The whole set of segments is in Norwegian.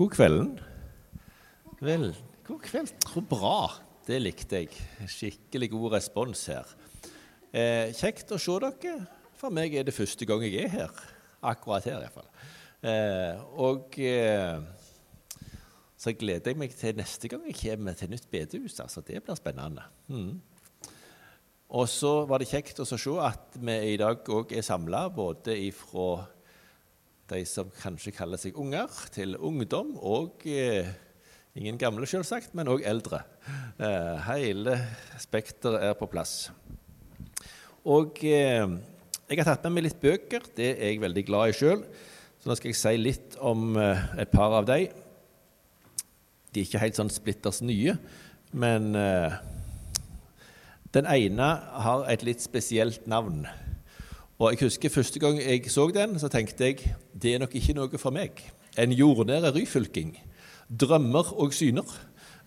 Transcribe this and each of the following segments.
God kvelden. Vel, god kveld. Så bra. Det likte jeg. Skikkelig god respons her. Eh, kjekt å se dere. For meg er det første gang jeg er her. Akkurat her, iallfall. Eh, og eh, så gleder jeg meg til neste gang jeg kommer til nytt bedehus. Altså, det blir spennende. Mm. Og så var det kjekt å se at vi i dag òg er samla, både ifra de som kanskje kaller seg unger, til ungdom, og eh, ingen gamle, selvsagt, men òg eldre. Eh, hele spekteret er på plass. Og eh, jeg har tatt med meg litt bøker. Det er jeg veldig glad i sjøl. Så nå skal jeg si litt om eh, et par av dem. De er ikke helt sånn splitters nye, men eh, den ene har et litt spesielt navn. Og jeg husker Første gang jeg så den, så tenkte jeg det er nok ikke noe for meg. En jordnære ryfylking. Drømmer og syner.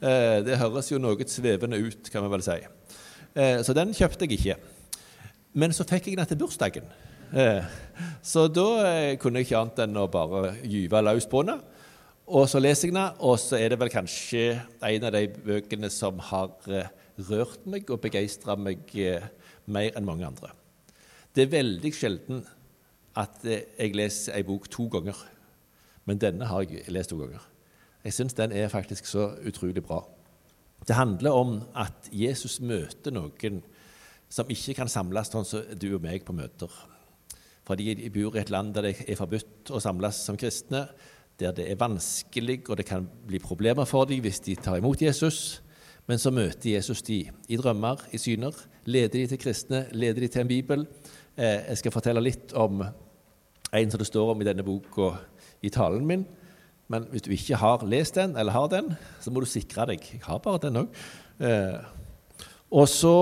Eh, det høres jo noe svevende ut, kan vi vel si. Eh, så den kjøpte jeg ikke. Men så fikk jeg den til bursdagen. Eh, så da kunne jeg ikke annet enn å bare gyve løs på den. Og så leser jeg den, og så er det vel kanskje en av de bøkene som har rørt meg og begeistra meg mer enn mange andre. Det er veldig sjelden at eh, jeg leser ei bok to ganger, men denne har jeg lest to ganger. Jeg syns den er faktisk så utrolig bra. Det handler om at Jesus møter noen som ikke kan samles sånn som du og meg på møter. Fordi de bor i et land der det er forbudt å samles som kristne, der det er vanskelig og det kan bli problemer for dem hvis de tar imot Jesus. Men så møter Jesus de i drømmer, i syner, leder de til kristne, leder de til en bibel. Eh, jeg skal fortelle litt om en som det står om i denne boka i talen min. Men hvis du ikke har lest den, eller har den, så må du sikre deg. Jeg har bare den òg. Eh, og så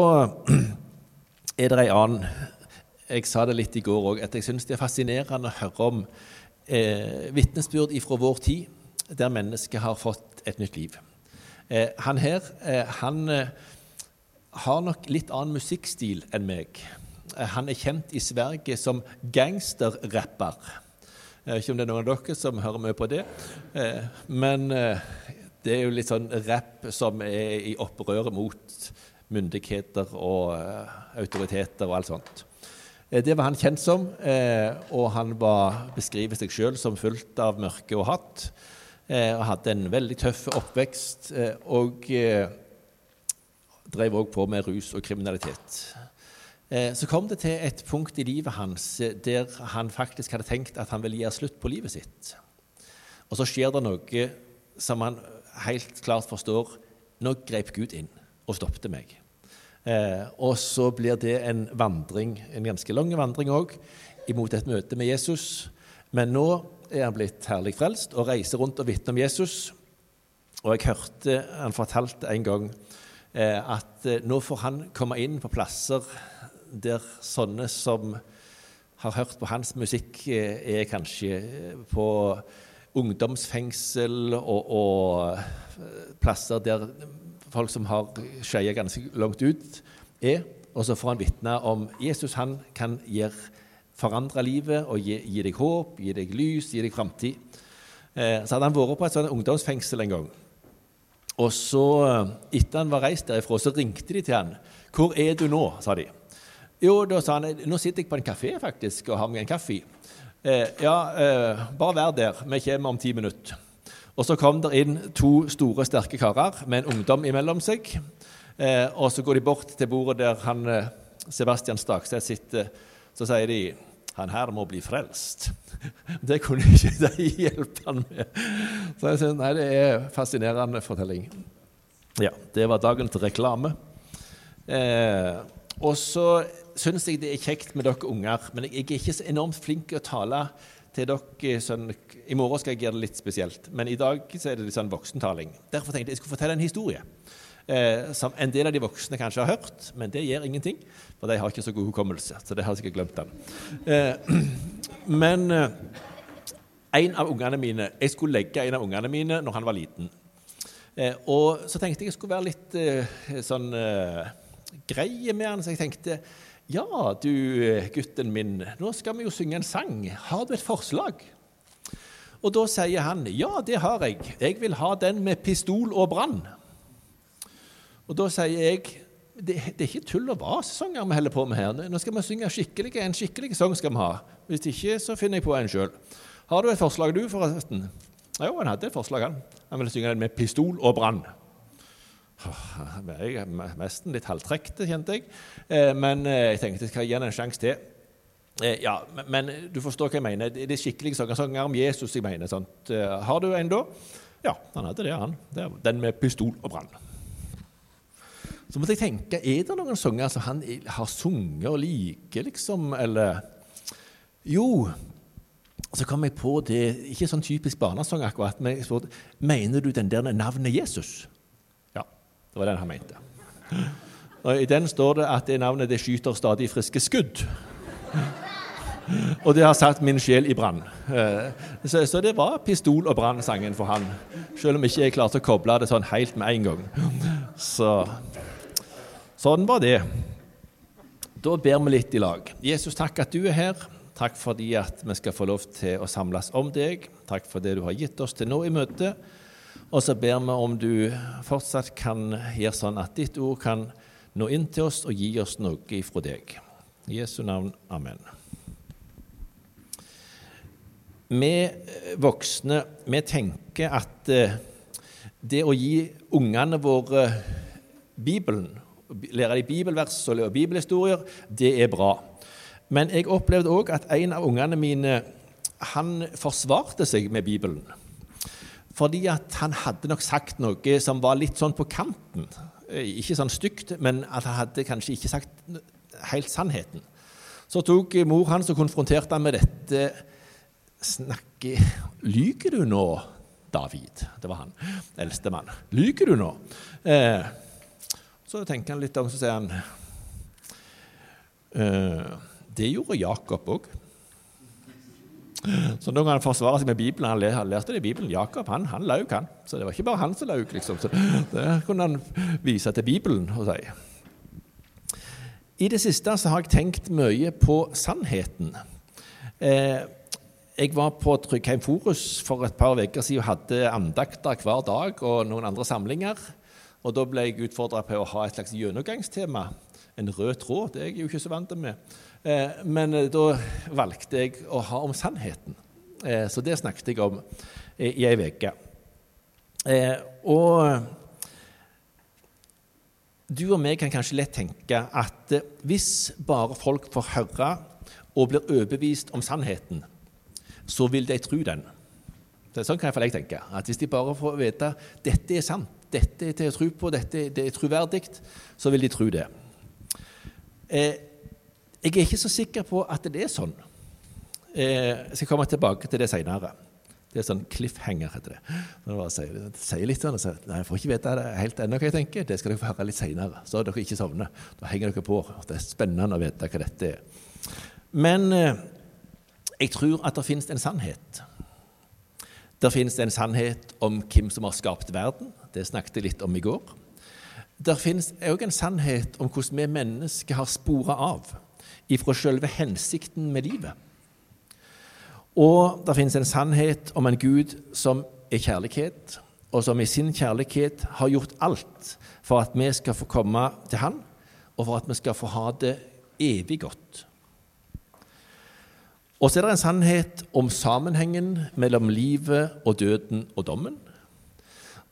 er det ei annen Jeg sa det litt i går òg, at jeg syns det er fascinerende å høre om eh, vitnesbyrd fra vår tid, der mennesket har fått et nytt liv. Eh, han her eh, han eh, har nok litt annen musikkstil enn meg. Han er kjent i Sverige som gangsterrapper. Jeg vet ikke om det er noen av dere som hører mye på det. men det er jo litt sånn rapp som er i opprøret mot myndigheter og autoriteter og alt sånt. Det var han kjent som, og han var, beskriver seg sjøl som fullt av mørke og hatt. Eh, og hadde en veldig tøff oppvekst. Eh, og eh, drev òg på med rus og kriminalitet. Så kom det til et punkt i livet hans der han faktisk hadde tenkt at han ville gjøre slutt på livet sitt. Og så skjer det noe som han helt klart forstår Nå grep Gud inn og stoppet meg. og så blir det en vandring, en ganske lang vandring òg, imot et møte med Jesus. Men nå er han blitt herlig frelst og reiser rundt og vitner om Jesus. Og jeg hørte han fortalte en gang eh, at eh, nå får han komme inn på plasser der sånne som har hørt på hans musikk, eh, er kanskje på ungdomsfengsel og, og plasser der folk som har skeia ganske langt ut, er. Og så får han vitne om Jesus. Han kan gjøre forandre livet og gi, gi, deg håp, gi deg lys, gi deg framtid. Eh, så hadde han vært på et sånt ungdomsfengsel en gang. Og så, eh, etter han var reist derifra, så ringte de til han. 'Hvor er du nå?' sa de. Jo, da sa han 'Nå sitter jeg på en kafé faktisk og har med en kaffe'. Eh, 'Ja, eh, bare vær der. Vi kommer om ti minutter.' Og så kom det inn to store, sterke karer med en ungdom imellom seg. Eh, og så går de bort til bordet der han, eh, Sebastian Stakstedt sitter. Så sier de han her må bli frelst. Det kunne ikke de hjelpe han med. Så jeg synes, nei, Det er en fascinerende fortelling. Ja, Det var dagens reklame. Eh, og så syns jeg det er kjekt med dere unger, men jeg er ikke så enormt flink til å tale til dere sånn I morgen skal jeg gjøre det litt spesielt, men i dag så er det litt sånn voksentaling. Derfor tenkte jeg jeg skulle fortelle en historie eh, som en del av de voksne kanskje har hørt, men det gjør ingenting, for de har ikke så god hukommelse. Så det har jeg sikkert glemt den. Eh, men eh, en av ungene mine, jeg skulle legge en av ungene mine når han var liten. Eh, og så tenkte jeg jeg skulle være litt eh, sånn eh, grei med han, så jeg tenkte ja, du gutten min, nå skal vi jo synge en sang. Har du et forslag? Og da sier han ja, det har jeg. Jeg vil ha den med pistol og brann. Og da sier jeg det, det er ikke tull og vas-sanger vi holder på med her. Nå skal vi synge skikkelig, en skikkelig sang. skal vi ha. Hvis ikke, så finner jeg på en sjøl. Har du et forslag, du, forresten? Jo, han hadde et forslag, han. Han ville synge den med pistol og brann. Jeg er nesten litt halvtrekt, kjente jeg. Eh, men eh, jeg tenkte jeg skal gi han en sjanse til. Eh, ja, men du forstår hva jeg mener. Det er skikkelige sanger, sanger om Jesus jeg mener. Sant? Har du en da? Ja, han hadde det, han. Den med pistol og brann. Så måtte jeg tenke er det noen sanger som han har sunget og liker, liksom? Eller Jo, så kom jeg på det Ikke sånn typisk barnesang akkurat, men jeg spurte mener du den der navnet Jesus. Det var den han mente. Og I den står det at det navnet det skyter stadig friske skudd. Og det har satt min sjel i brann. Eh, så, det var pistol og brann-sangen for han. Selv om ikke jeg klarte å koble det sånn helt med en gang. Så Sånn var det. Da ber vi litt i lag. Jesus, takk at du er her. Takk fordi at vi skal få lov til å samles om deg. Takk for det du har gitt oss til nå i møtet. Og så ber vi om du fortsatt kan gjøre sånn at ditt ord kan nå inn til oss og gi oss noe ifra deg. I Jesu navn. Amen. Vi voksne vi tenker at eh, det å gi ungene våre Bibelen lære dem bibelvers og bibelhistorier, det er bra. Men jeg opplevde òg at en av ungene mine han forsvarte seg med Bibelen. Fordi at han hadde nok sagt noe som var litt sånn på kanten. Ikke sånn stygt, men at han hadde kanskje ikke sagt helt sannheten. Så tok mor hans og konfronterte han med dette. Snakke Lyver du nå, David? Det var han, eldstemann. Lyver du nå? Eh, så tenker han litt om, så sier han eh, Det gjorde Jakob òg. Så når han forsvarer seg med Bibelen, han lærte det i Bibelen. Jakob han, han laug, han. Så det var ikke bare han som laug. Liksom. Det kunne han vise til Bibelen og si. I det siste så har jeg tenkt mye på sannheten. Eh, jeg var på Tryggheim Forus for et par uker siden og hadde andakter hver dag og noen andre samlinger. Og Da ble jeg utfordra på å ha et slags gjennomgangstema. En rød tråd. Det er jeg jo ikke så vant med. Eh, men eh, da valgte jeg å ha om sannheten. Eh, så det snakket jeg om i ei uke. Og du og meg kan kanskje lett tenke at hvis bare folk får høre og blir overbevist om sannheten, så vil de tro den. Det er sånn kan jeg tenke. At Hvis de bare får vite dette er sant, dette er til å tro på, dette det er troverdig, så vil de tro det. Eh, jeg er ikke så sikker på at det er sånn. Eh, jeg skal komme tilbake til det seinere. Det er sånn cliffhanger, heter det. Når bare sier, sier litt sånn, så, nei, Jeg får ikke vite det helt ennå hva jeg tenker. Det skal dere få høre litt seinere, så dere ikke sovner. Da henger dere på. Det er spennende å vite hva dette er. Men eh, jeg tror at det finnes en sannhet. Det finnes en sannhet om hvem som har skapt verden. Det snakket jeg litt om i går. Det finnes òg en sannhet om hvordan vi mennesker har spora av ifra selve hensikten med livet. Og det finnes en sannhet om en Gud som er kjærlighet, og som i sin kjærlighet har gjort alt for at vi skal få komme til Han, og for at vi skal få ha det evig godt. Og så er det en sannhet om sammenhengen mellom livet og døden og dommen.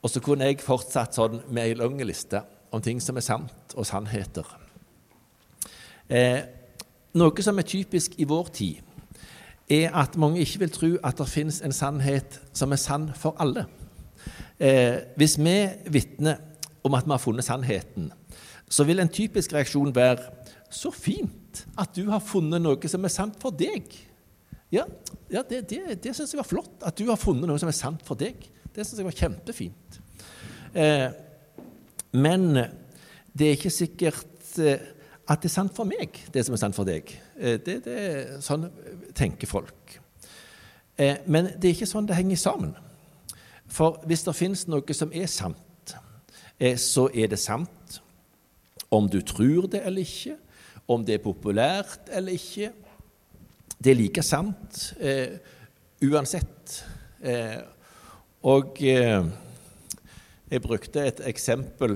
Og så kunne jeg fortsatt sånn med ei lang liste om ting som er sant, og sannheter. Eh, noe som er typisk i vår tid, er at mange ikke vil tro at det finnes en sannhet som er sann for alle. Eh, hvis vi vitner om at vi har funnet sannheten, så vil en typisk reaksjon være så fint at du har funnet noe som er sant for deg. Ja, ja det, det, det syns jeg var flott, at du har funnet noe som er sant for deg. Det syns jeg var kjempefint. Eh, men det er ikke sikkert eh, at det er sant for meg, det som er sant for deg. Eh, det, det, sånn tenker folk. Eh, men det er ikke sånn det henger sammen. For hvis det finnes noe som er sant, eh, så er det sant om du tror det eller ikke, om det er populært eller ikke. Det er like sant eh, uansett Eh, og eh, jeg brukte et eksempel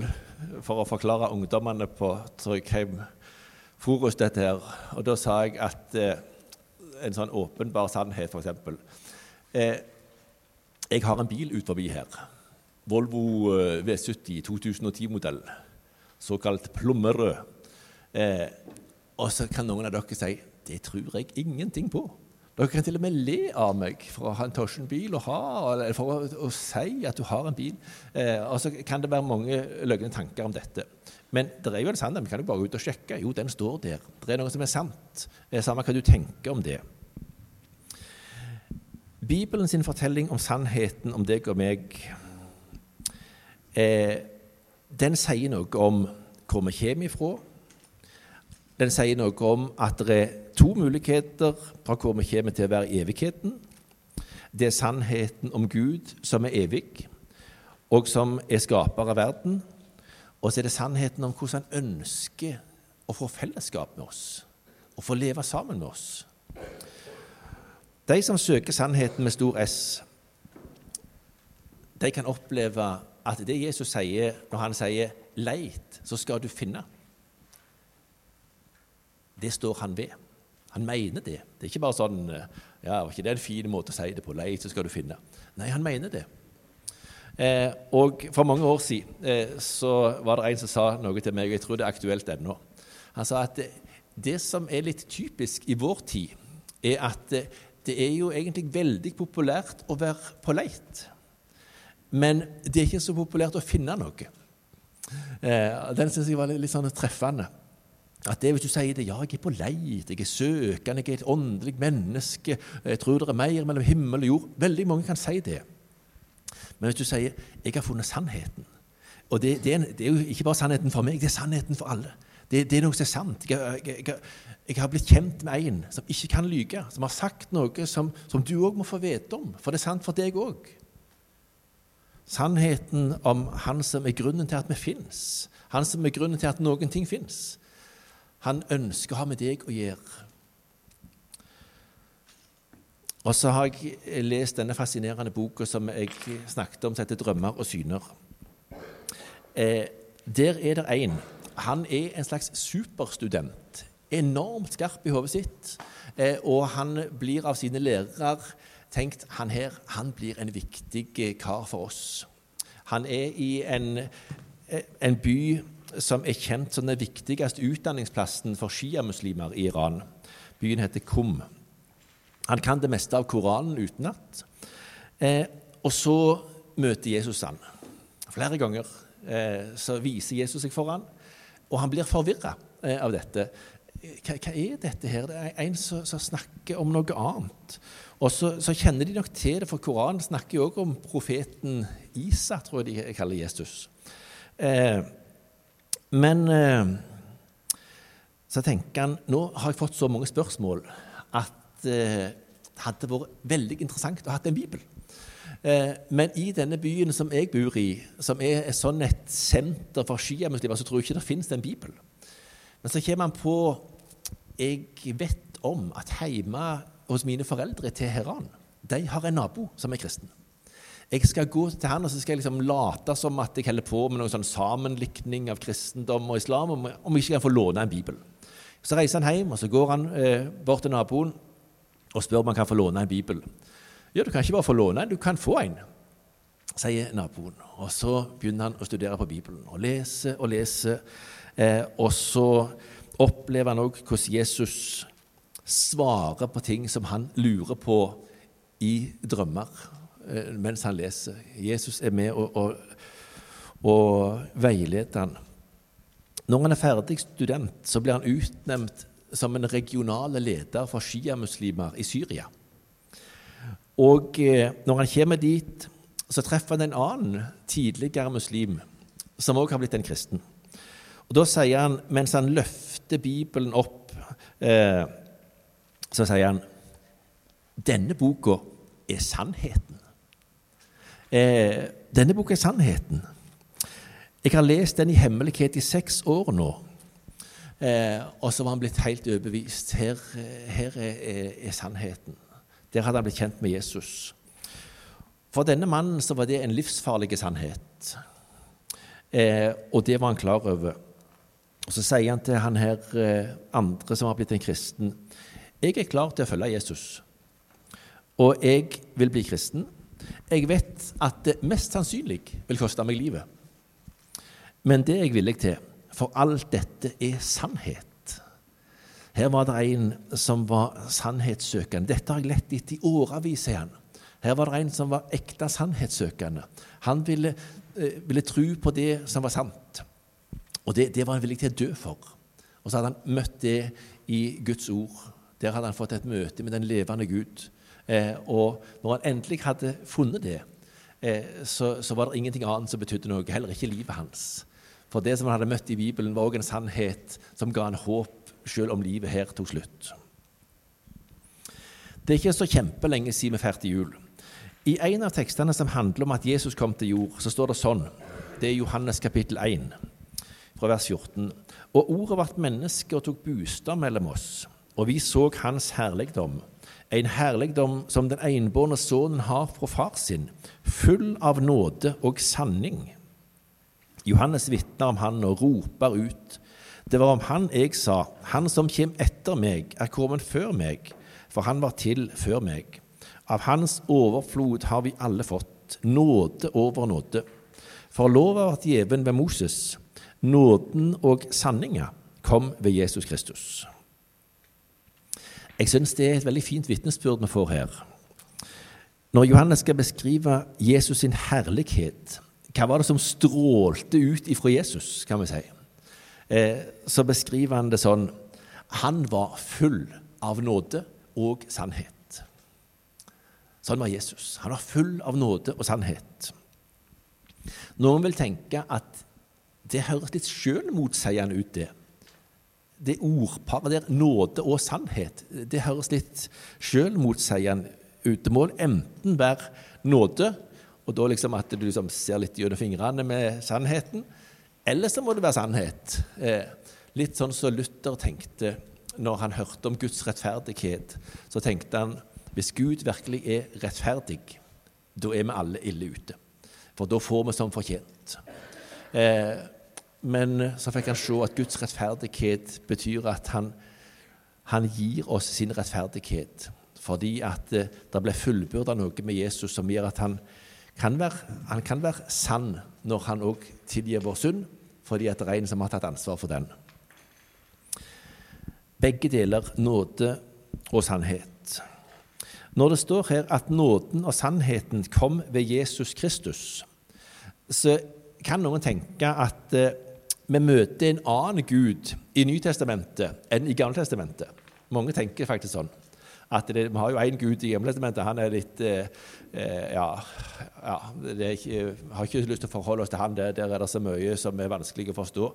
for å forklare ungdommene på Tryggheim Forus dette her. Og da sa jeg at eh, en sånn åpenbar sannhet, f.eks. Eh, jeg har en bil ut forbi her. Volvo eh, V70 2010-modell. Såkalt plommerød. Eh, og så kan noen av dere si det tror jeg ingenting på. Dere kan til og med le av meg for å ha en Tosjen-bil og ha, eller for å, å, si at du har en bil. Eh, så kan det være mange løgne tanker om dette. Men det er jo en sannhet. Vi kan jo bare gå ut og sjekke. Jo, den står der. Det er noe som er sant. Det er samme hva du tenker om det. Bibelen sin fortelling om sannheten om deg og meg, eh, den sier noe om hvor vi kommer ifra. Den sier noe om at det er to muligheter fra hvor vi kommer til å være i evigheten. Det er sannheten om Gud som er evig, og som er skaper av verden. Og så er det sannheten om hvordan han ønsker å få fellesskap med oss, og få leve sammen med oss. De som søker sannheten med stor S, de kan oppleve at det Jesus sier når han sier 'leit, så skal du finne', det står han ved. Han mener det. Det er ikke bare sånn ja, var ikke en fin måte å si det på? 'Leit, så skal du finne'. Nei, han mener det. Eh, og For mange år siden eh, så var det en som sa noe til meg, og jeg tror det er aktuelt ennå. Han sa at det, det som er litt typisk i vår tid, er at det, det er jo egentlig veldig populært å være på leit. Men det er ikke så populært å finne noe. Eh, den syns jeg var litt, litt sånn treffende. At det Hvis du sier det, ja, jeg er på leit, jeg er søkende, jeg er et åndelig menneske, jeg tror det er mer mellom himmel og jord Veldig mange kan si det. Men hvis du sier 'jeg har funnet sannheten' Og det, det, er, en, det, er, jo ikke bare sannheten for meg, det er sannheten for alle. Det, det er noe som er sant. Jeg, jeg, jeg, jeg har blitt kjent med en som ikke kan lyge, som har sagt noe som, som du òg må få vite om, for det er sant for deg òg. Sannheten om han som er grunnen til at vi fins, han som er grunnen til at noen ting fins. Han ønsker å ha med deg å gjøre. Og så har jeg lest denne fascinerende boka som jeg snakket om, som heter 'Drømmer og syner'. Eh, der er det en. Han er en slags superstudent enormt skarp i hodet sitt, eh, og han blir av sine lærere tenkt han her han blir en viktig kar for oss. Han er i en, eh, en by som er kjent som den viktigste utdanningsplassen for sjiamuslimer i Iran. Byen heter Kum. Han kan det meste av Koranen utenat. Eh, og så møter Jesus han. Flere ganger eh, så viser Jesus seg for han, og han blir forvirra eh, av dette hva, hva, er dette her? Det er en som, som snakker om noe annet. Og så, så, kjenner de nok til det, for Koranen snakker jo også om profeten Isa, tror jeg de kaller Jesus. Eh, men eh, så tenker han nå har jeg fått så mange spørsmål at eh, det hadde vært veldig interessant å ha en bibel. Eh, men i denne byen som jeg bor i, som er et sånn et senter for sjiamuslimer, så tror jeg ikke det finnes en bibel. Men så kommer han på Jeg vet om at hjemme hos mine foreldre til Teheran de har en nabo som er kristen. Jeg skal gå til han og så skal jeg liksom late som at jeg holder på med noen sånn sammenlikning av kristendom og islam, om, jeg ikke kan få låne en bibel. Så reiser han hjem, og så går han eh, bort til naboen og spør om han kan få låne en bibel. Ja, du kan ikke bare få låne en, du kan få en, sier naboen. Og så begynner han å studere på Bibelen og lese og lese. Eh, og så opplever han òg hvordan Jesus svarer på ting som han lurer på i drømmer mens han leser. Jesus er med og, og, og veileder han. Når han er ferdig student, så blir han utnevnt som en regionale leder for sjiamuslimer i Syria. Og eh, når han kommer dit, så treffer han en annen tidligere muslim som òg har blitt en kristen. Og Da sier han, mens han løfter Bibelen opp, eh, så sier han denne boka er sannheten. Eh, denne boka er sannheten. Jeg har lest den i hemmelighet i seks år nå. Eh, og så var han blitt helt overbevist. Her, her er, er, er, sannheten. Der hadde han blitt kjent med Jesus. For denne mannen så var det en livsfarlig sannhet, eh, og det var han klar over. Og Så sier han til han her eh, andre som har blitt en kristen, jeg er klar til å følge Jesus, og jeg vil bli kristen. Jeg vet at det mest sannsynlig vil koste meg livet, men det er jeg villig til, for alt dette er sannhet. Her var det en som var sannhetssøkende. Dette har jeg lett etter i årevis, sier han. Her var det en som var ekte sannhetssøkende. Han ville, eh, ville tro på det som var sant. Og det, det, var han villig til å dø for. Og så hadde han møtt det i Guds ord. Der hadde han fått et møte med den levende Gud. Eh, og når han endelig hadde funnet det, eh, så, så, var det ingenting annet som betydde noe, heller ikke livet hans. For det som han hadde møtt i Bibelen, var også en sannhet som ga han håp, selv om livet her tok slutt. Det er ikke så kjempelenge siden vi feirte jul. I en av tekstene som handler om at Jesus kom til jord, så står det sånn. Det er Johannes kapittel 1 fra vers 14. Og ordet ble menneske og tok bostad mellom oss, og vi så hans herligdom, en herligdom som den enbårne sønnen har fra far sin, full av nåde og sanning. Johannes vitner om han og roper ut. Det var om han jeg sa, han som kjem etter meg, er kommet før meg, for han var til før meg. Av hans overflod har vi alle fått, nåde over nåde. For lova ble gjeven ved Moses, Nåden og sanninga kom ved Jesus Kristus. Jeg syns det er et veldig fint vitnesbyrd vi får her. Når Johannes skal beskrive Jesus sin herlighet, hva var det som strålte ut ifra Jesus, kan vi si? Eh, så beskriver han det sånn Han var full av nåde og sannhet. Sånn var Jesus. Han var full av nåde og sannhet. Noen vil tenke at det høres litt sjølmotsigende ut, det. Det ordparet der, nåde og sannhet, det høres litt sjølmotsigende ut. Det må enten være nåde, og da liksom at du liksom ser litt gjennom fingrene med sannheten, eller så må det være sannhet. Eh, litt sånn som Luther tenkte når han hørte om Guds rettferdighet. Så tenkte han hvis Gud virkelig er rettferdig, da er vi alle ille ute. For da får vi som fortjent. Eh, men så fikk han se at Guds rettferdighet betyr at han, han gir oss sin rettferdighet. Fordi at eh, det ble fullbyrda noe med Jesus som gjør at han kan være, han kan være sann når han òg tilgir vår synd, fordi at det er en som har tatt ansvar for den. Begge deler nåde og sannhet. Når det står her at nåden og sannheten kom ved Jesus Kristus, så kan noen tenke at eh, vi møter en annen Gud i Nytestamentet enn i Gammeltestamentet. Mange tenker faktisk sånn. At det, Vi har jo én Gud i Gammeltestamentet. Han er litt eh, eh Ja, ja ikke, har ikke lyst til å forholde oss til han. Der, der er det så mye som er vanskelig å forstå.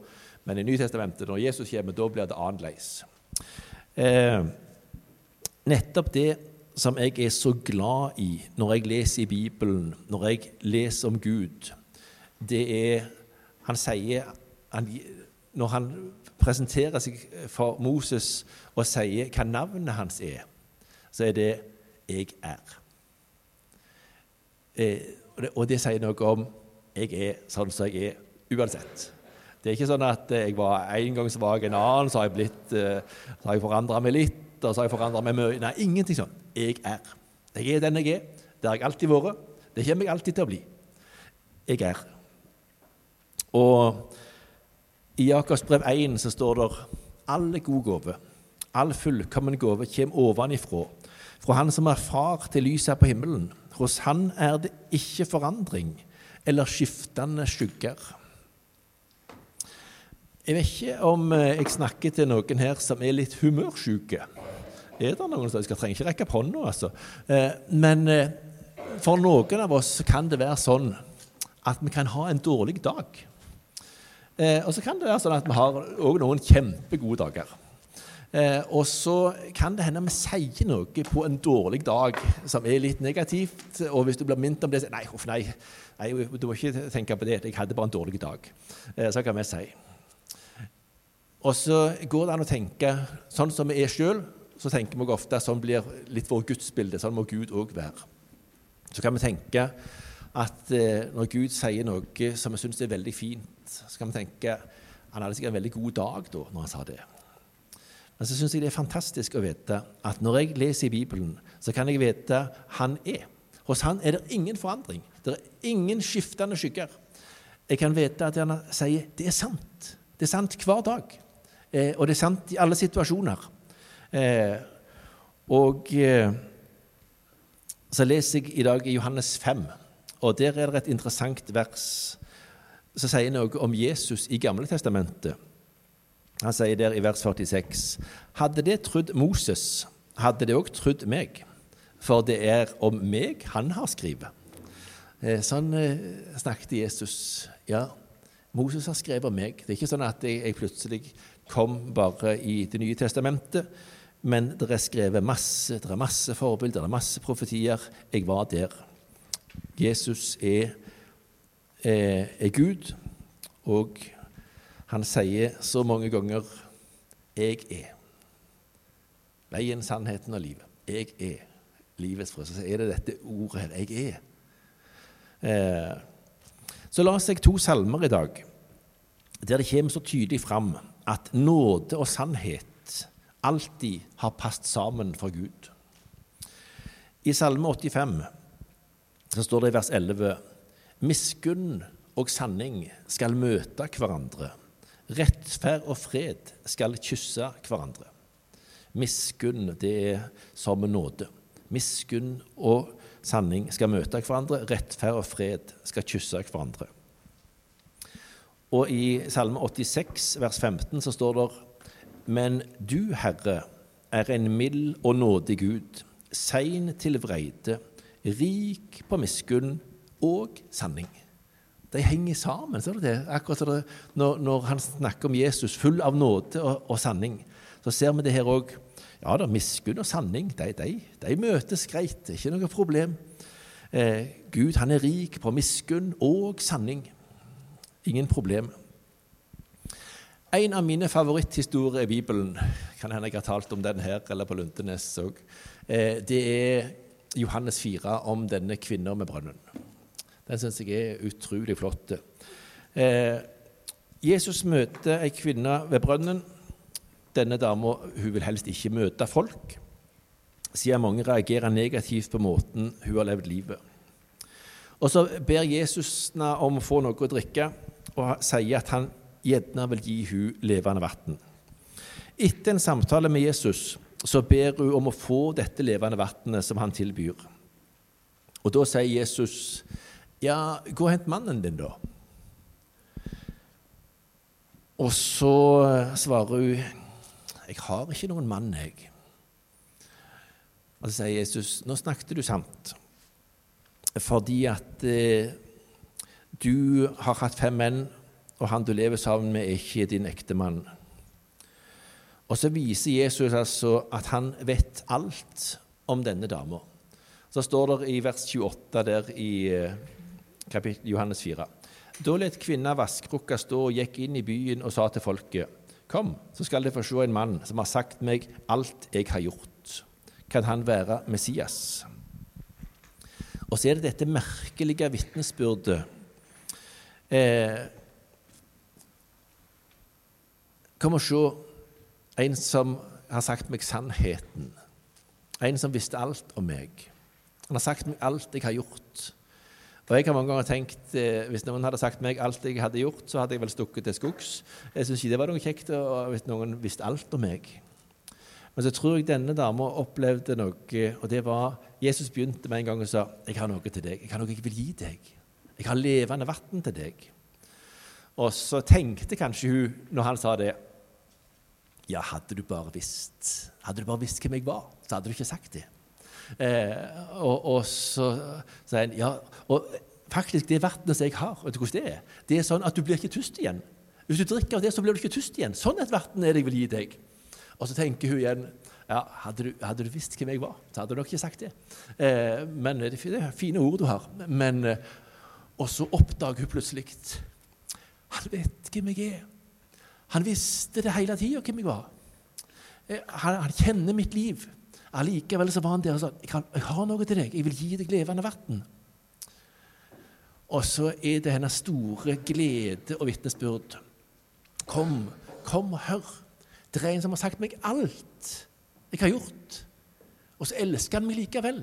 Men i Nytestamentet, når Jesus kommer, da blir det annerledes. Eh, nettopp det som jeg er så glad i når jeg leser i Bibelen, når jeg leser om Gud, det er Han sier han, når han presenterer seg for Moses og sier hva navnet hans er, så er det 'Jeg er'. Eh, og det sier noe om 'jeg er sånn som jeg er uansett'. Det er ikke sånn at jeg var en gang svak, en annen, så har jeg, blitt, eh, så har jeg forandra meg litt, og så har jeg forandra meg mye. Nei, ingenting sånn. Jeg er. Jeg er den jeg er. Det har jeg alltid vært. Det kommer jeg alltid til å bli. Jeg er. Og i Jakobs brev 1 så står det alle gode gaver, all fullkommen gave, kommer ovenifra, fra Han som er far til lyset på himmelen. Hos Han er det ikke forandring eller skiftende skygger. Jeg vet ikke om eh, jeg snakker til noen her som er litt humørsjuke. Er det noen som Jeg trenger ikke rekke opp hånda, altså. Eh, men eh, for noen av oss kan det være sånn at vi kan ha en dårlig dag. Eh, og så kan det være sånn at vi har òg noen kjempegode dager. Eh, og så kan det hende vi sier noe på en dårlig dag som er litt negativt. Og hvis du blir minnet om det, så nei, uff, nei, nei, du må ikke tenke på det. Jeg hadde bare en dårlig dag. Eh, så kan vi si. Og så går det an å tenke sånn som vi er sjøl, så tenker vi ofte at sånn blir litt vårt gudsbilde. Sånn må Gud òg være. så kan vi tenke at eh, når Gud sier noe som vi syns er veldig fint, så kan vi tenke han hadde sikkert en veldig god dag da når han sa det. Men så syns jeg det er fantastisk å vite at når jeg leser i Bibelen, så kan jeg vite han er. Hos han er det ingen forandring. Det er ingen skiftende skygger. Jeg kan vite at han sier det er sant. Det er sant hver dag. Eh, og det er sant i alle situasjoner. Eh, og eh, så leser jeg i dag i Johannes 5, og der er det et interessant vers som sier noe om Jesus i Gamle Testamentet. Han sier der i vers 46.: Hadde det trodd Moses, hadde det òg trodd meg, for det er om meg han har skrevet. Eh, sånn eh, snakket Jesus. Ja, Moses har skrevet om meg. Det er ikke sånn at jeg, plutselig kom bare i Det nye testamentet. Men det er skrevet masse, det er masse forbilder, det er masse profetier. Jeg var der. Jesus er, er, er Gud, og han sier så mange ganger 'Jeg er'. Veien, sannheten og livet. Jeg er livets frø. Så er det dette ordet her. Jeg er. Eh, så la oss jeg to salmer i dag der det kommer så tydelig fram at nåde og sannhet alltid har passet sammen for Gud. I Salme 85 så står det i vers 11.: Miskunn og sanning skal møte hverandre. Rettferd og fred skal kysse hverandre. Miskunn, det er som nåde. Miskunn og sanning skal møte hverandre. Rettferd og fred skal kysse hverandre. Og i Salme 86, vers 15, så står det men du, Herre, er en mild og nådig Gud, sein til vreide, rik på miskunn og sanning. De henger sammen. ser du det? Akkurat det, når, når, han snakker om Jesus, full av nåde og, og sanning, så ser vi det her òg. Ja da, miskunn og sanning de, de, de møtes greit. Det er ikke noe problem. Eh, Gud han er rik på miskunn og sanning. Ingen problem. En av mine favoritthistorier i Bibelen, kan hende jeg har talt om den her eller på Lundenes òg, eh, det er Johannes 4 om denne kvinna med brønnen. Den syns jeg er utrolig flott. Eh, Jesus møter ei kvinne ved brønnen. Denne dama vil helst ikke møte folk, siden mange reagerer negativt på måten hun har levd livet. Og Så ber Jesus om å få noe å drikke, og sier at han gjerne vil gi hun levende vann. Etter en samtale med Jesus så ber hun om å få dette levende vannet som han tilbyr. Og Da sier Jesus, 'Ja, gå og hent mannen din, da.' Og så svarer hun, 'Jeg har ikke noen mann, jeg.' Og så sier Jesus, 'Nå snakket du sant.' Fordi at eh, du har hatt fem menn, og han du lever sammen med, er ikke din ektemann. Og så viser Jesus altså at han vet alt om denne dama. Så står det i vers 28 der i eh, Johannes 4. Da let kvinna vaskrukka stå og gikk inn i byen og sa til folket.: Kom, så skal dere få se en mann som har sagt meg alt jeg har gjort. Kan han være Messias? Og så er det dette merkelige vitnesbyrdet. Eh, Kom og se en som har sagt meg sannheten. En som visste alt om meg. Han har sagt meg alt jeg har gjort. Og jeg har mange ganger tenkt eh, Hvis noen hadde sagt meg alt jeg hadde gjort, så hadde jeg vel stukket til skogs. Jeg syns ikke det var noe kjekt hvis noen visste alt om meg. Men så tror jeg denne dama opplevde noe, og det var Jesus begynte med en gang og sa jeg har noe til deg. Jeg har noe jeg vil gi deg. Jeg har levende vann til deg. Og så tenkte kanskje hun, når han sa det ja, hadde du bare visst Hadde du bare visst hvem jeg var, så hadde du ikke sagt det. Eh, og, og, så sier en ja, og faktisk det vannet som jeg har, vet du hvordan det er? Det er sånn at du blir ikke tyst igjen. Hvis du drikker av det, så blir du ikke tyst igjen. Sånn et vann er det jeg vil gi deg. Og så tenker hun igjen ja, hadde du, hadde du, visst hvem jeg var, så hadde du nok ikke sagt det. Eh, men det er fine ord du har. Men, eh, og så oppdager hun plutselig Han vet hvem jeg er. Han visste det hele tida hvem jeg var. Eh, han, han, kjenner mitt liv. Allikevel så var han der og sa jeg jeg har noe til deg. Jeg vil gi deg levende vann. Og så er det hennes store glede og vitnesbyrd. Kom, kom og hør. Det er en som har sagt meg alt jeg har gjort. Og så elsker han meg likevel.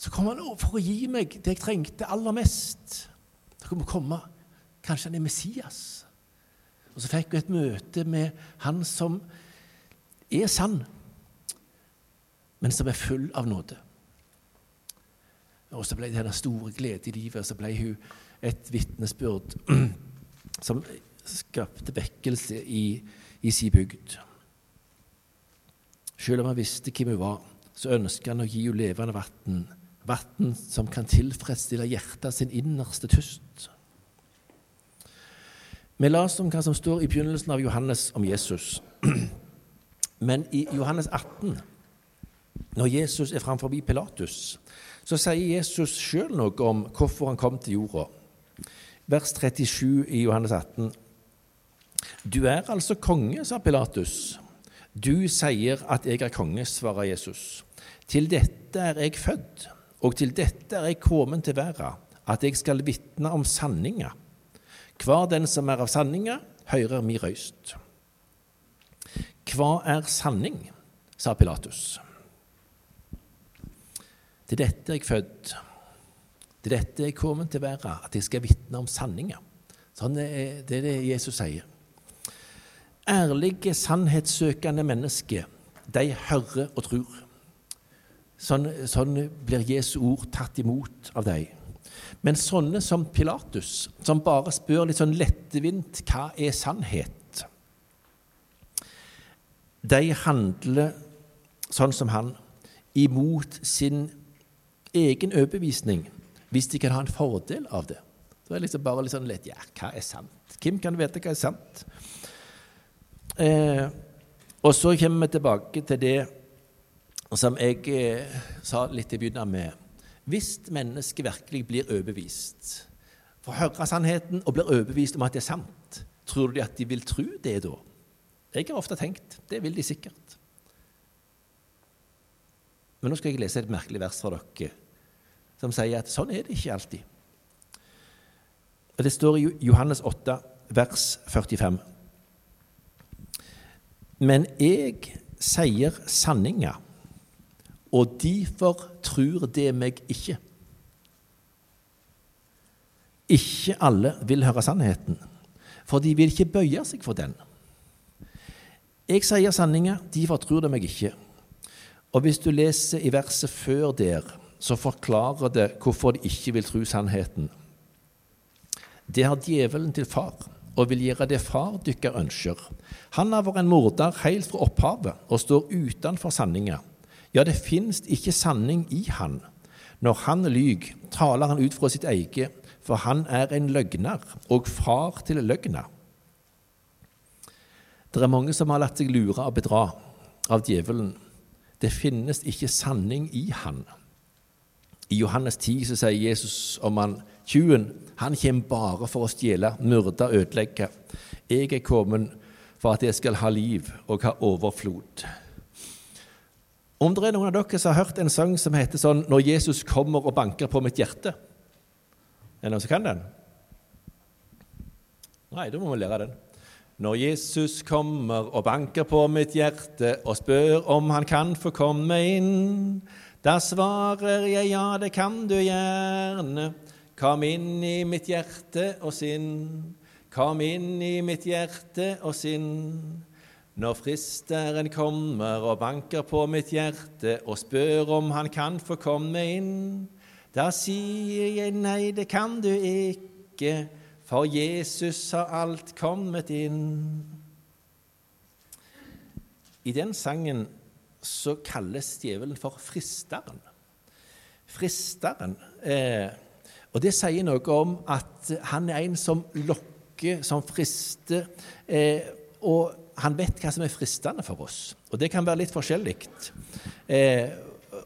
Så kom han for å gi meg det jeg trengte aller mest. Så kom komme. Kanskje han er Messias. Og så fikk hun et møte med han som er sann, men som er full av nåde. Og så ble det hennes store glede i livet, og så ble hun et vitnesbyrd som skapte vekkelse i, i sin bygd. Selv om han visste hvem hun var, så ønsket han å gi henne levende vann, vann som kan tilfredsstille hjertet sin innerste tyst. Vi leser om hva som står i begynnelsen av Johannes om Jesus. Men i Johannes 18, når Jesus er framfor Pilatus, så sier Jesus sjøl noe om hvorfor han kom til jorda. Vers 37 i Johannes 18. Du er altså konge, sa Pilatus. Du sier at jeg er konge, svarer Jesus. Til dette er jeg født, og til dette er jeg kommet til verden, at jeg skal vitne om sanninga. Hver den som er av sanninga, hører mi røyst. Hva er sanning? sa Pilatus. Til dette er jeg født. Til dette er jeg kommet til å være, at jeg skal vitne om sanninga. Sånn er, det er det Jesus sier. Ærlige, sannhetssøkende mennesker, de hører og tror. Sånn, sånn blir Jesu ord tatt imot av dem. Men sånne som Pilatus, som bare spør litt sånn lettvint hva er sannhet, de handler sånn som han, imot sin egen overbevisning hvis de kan ha en fordel av det. Så er det liksom bare litt sånn lett Ja, hva er sant? Hvem kan vite hva er sant? Eh, og så kommer vi tilbake til det som jeg eh, sa litt i begynnelsen med. Hvis mennesket virkelig blir overbevist, får høre sannheten og blir overbevist om at det er sant, tror de at de vil tro det da? Jeg har ofte tenkt det vil de sikkert. Men nå skal jeg lese et merkelig vers fra dere som sier at sånn er det ikke alltid. Og Det står i Johannes 8, vers 45. Men jeg sier sanninga, og derfor tror det meg ikke. Ikke alle vil høre sannheten, for de vil ikke bøye seg for den. Jeg sier sanninga, derfor tror de meg ikke. Og hvis du leser i verset før der, så forklarer det hvorfor de ikke vil tro sannheten. Det har djevelen til far, og vil gjøre det far dykker ønsker. Han har vært en morder helt fra opphavet og står utenfor sanninga. Ja, det finnes ikke sanning i han. Når han lyg, taler han ut fra sitt eget, for han er en løgner og far til løgna. Det er mange som har latt seg lure og bedra av djevelen. Det finnes ikke sanning i han. I Johannes 10 så sier Jesus om han tjuven han kommer bare for å stjele, myrde, ødelegge. Jeg er kommet for at jeg skal ha liv og ha overflod. Om det er noen av dere som har hørt en sang som heter sånn 'Når Jesus kommer og banker på mitt hjerte'? Er det noen som kan den? Nei, da må vi lære den. Når Jesus kommer og banker på mitt hjerte og spør om han kan få komme inn, da svarer jeg ja, det kan du gjerne. Kom inn i mitt hjerte og sinn. Kom inn i mitt hjerte og sinn. Når fristeren kommer og banker på mitt hjerte og spør om han kan få komme inn, da sier jeg nei, det kan du ikke for Jesus har alt kommet inn. I den sangen så kalles djevelen for fristeren. Fristeren. Eh, og det sier noe om at han er en som lokker, som frister. Eh, og han vet hva som er fristende for oss. Og det kan være litt forskjellig. Eh,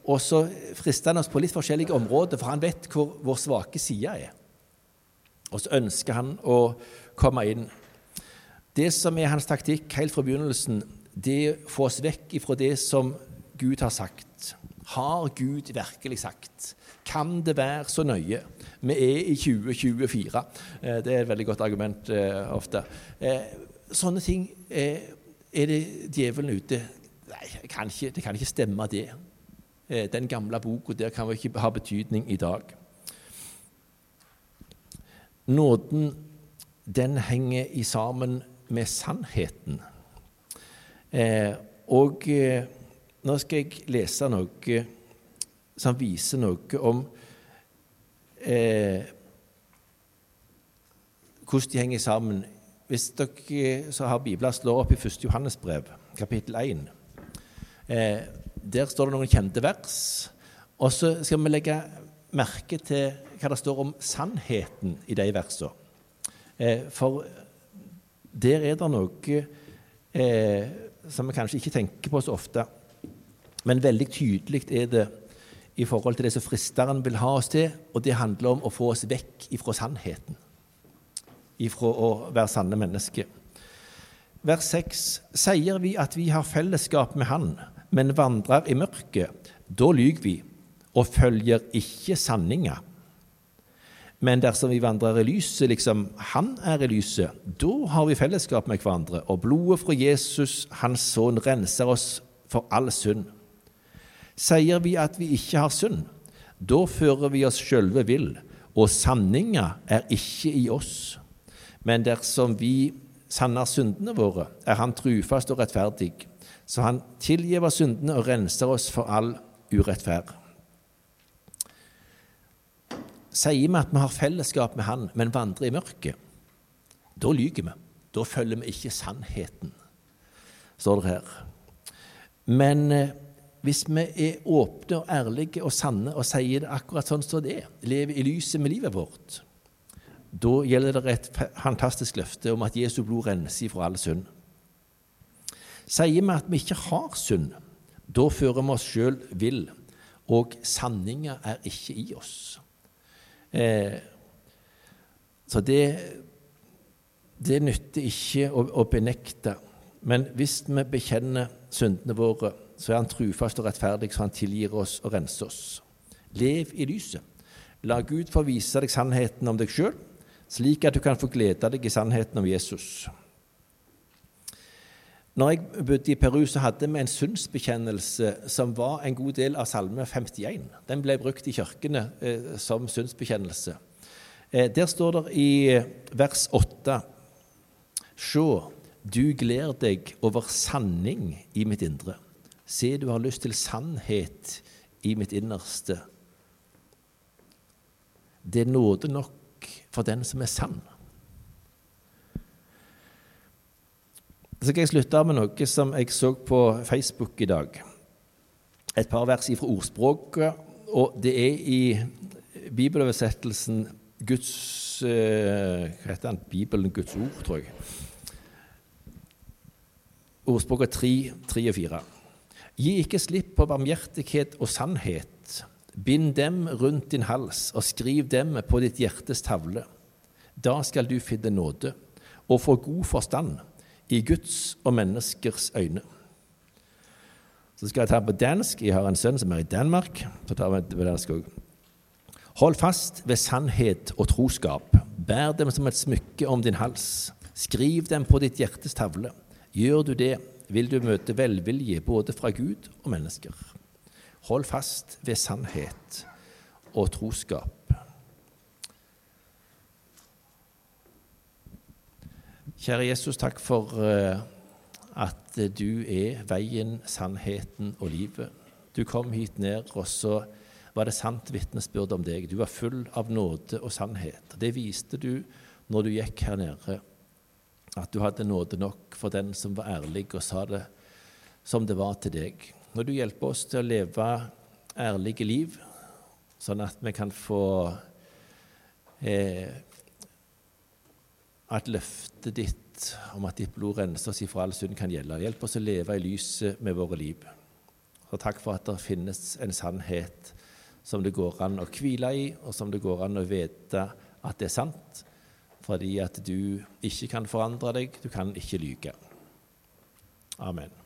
og så frister han oss på litt forskjellige områder, for han vet hvor vår svake side er. Og så ønsker han å komme inn. Det som er hans taktikk helt fra begynnelsen, det er å få oss vekk ifra det som Gud har sagt. Har Gud virkelig sagt? Kan det være så nøye? Vi er i 2024. Eh, det er et veldig godt argument eh, ofte. Eh, sånne ting er det djevelen ute Nei, kan ikke, det kan ikke stemme, det. Den gamle boka der kan vel ikke ha betydning i dag. Nåden, den henger i sammen med sannheten. og nå skal jeg lese noe som viser noe om eh, hvordan de henger sammen. Hvis dere så har bibler, slå opp i 1. Johannes brev, kapittel 1. Eh, der står det noen kjente vers. Og så skal vi legge merke til hva det står om sannheten i de versene. Eh, for der er det noe eh, som vi kanskje ikke tenker på så ofte. Men veldig tydelig er det i forhold til det som fristeren vil ha oss til, og det handler om å få oss vekk ifra sannheten. Ifra å være sanne mennesker. Vers 6.: Sier vi at vi har fellesskap med Han, men vandrer i mørket, da lyver vi og følger ikke sanninga. Men dersom vi vandrer i lyset, liksom Han er i lyset, da har vi fellesskap med hverandre, og blodet fra Jesus, Hans sønn, renser oss for all synd. Sier vi at vi ikke har synd, da fører vi oss sjølve vill, og sanninga er ikke i oss. Men dersom vi sanner syndene våre, er Han trufast og rettferdig, så Han tilgiver syndene og renser oss for all urettferd. Sier vi at vi har fellesskap med Han, men vandrer i mørket, da lyver vi. Da følger vi ikke sannheten, står det her. Men eh, hvis vi er åpne og ærlige og sanne og sier det akkurat sånn som det er, lever i lyset med livet vårt, da gjelder det et fantastisk løfte om at Jesu blod renser ifra all synd. Sier vi at vi ikke har synd, da fører vi oss sjøl vill, og sanninga er ikke i oss. Eh, så det, det nytter ikke å, å benekte. Men hvis vi bekjenner syndene våre, så er Han trufast og rettferdig, så Han tilgir oss og renser oss. Lev i lyset. La Gud få vise deg sannheten om deg sjøl, slik at du kan få glede deg i sannheten om Jesus. Når jeg bodde i Peru, så hadde vi en syndsbekjennelse som var en god del av Salme 51. Den ble brukt i kirkene eh, som syndsbekjennelse. Eh, der står det i vers 8.: Sjå, du gleder deg over sanning i mitt indre. Se, du har lyst til sannhet i mitt innerste. Det er nåde nok for den som er sann. Så skal jeg slutte med noe som jeg så på Facebook i dag. Et par vers fra ordspråket, og det er i bibeloversettelsen Guds eh, Hva heter den? Bibelen Guds ord, tror jeg. Ordspråket 3, 3 og 4. Gi ikke slipp på barmhjertighet og sannhet. Bind dem rundt din hals og skriv dem på ditt hjertes tavle. Da skal du finne nåde og få god forstand i Guds og menneskers øyne. Så skal jeg ta på dansk. Jeg har en sønn som er i Danmark. så tar vi på dansk også. Hold fast ved sannhet og troskap. Bær dem som et smykke om din hals. Skriv dem på ditt hjertes tavle. Gjør du det, vil du møte velvilje både fra Gud og mennesker. Hold fast ved sannhet og troskap. Kjære Jesus, takk for eh, at du er veien, sannheten og livet. Du kom hit ned, og så var det sant vitnesbyrd om deg. Du var full av nåde og sannhet. Det viste du når du gikk her nede at du hadde nåde nok for den som var ærlig og sa det som det var til deg. Når du hjelper oss til å leve ærlige liv, sånn at vi kan få eh, At løftet ditt om at ditt blod renser oss ifra all synd, kan gjelde. Hjelp oss å leve i lyset med våre liv. Og takk for at det finnes en sannhet som det går an å hvile i, og som det går an å vite at det er sant fordi at du ikke kan forandre deg, du kan ikke lyge. Amen.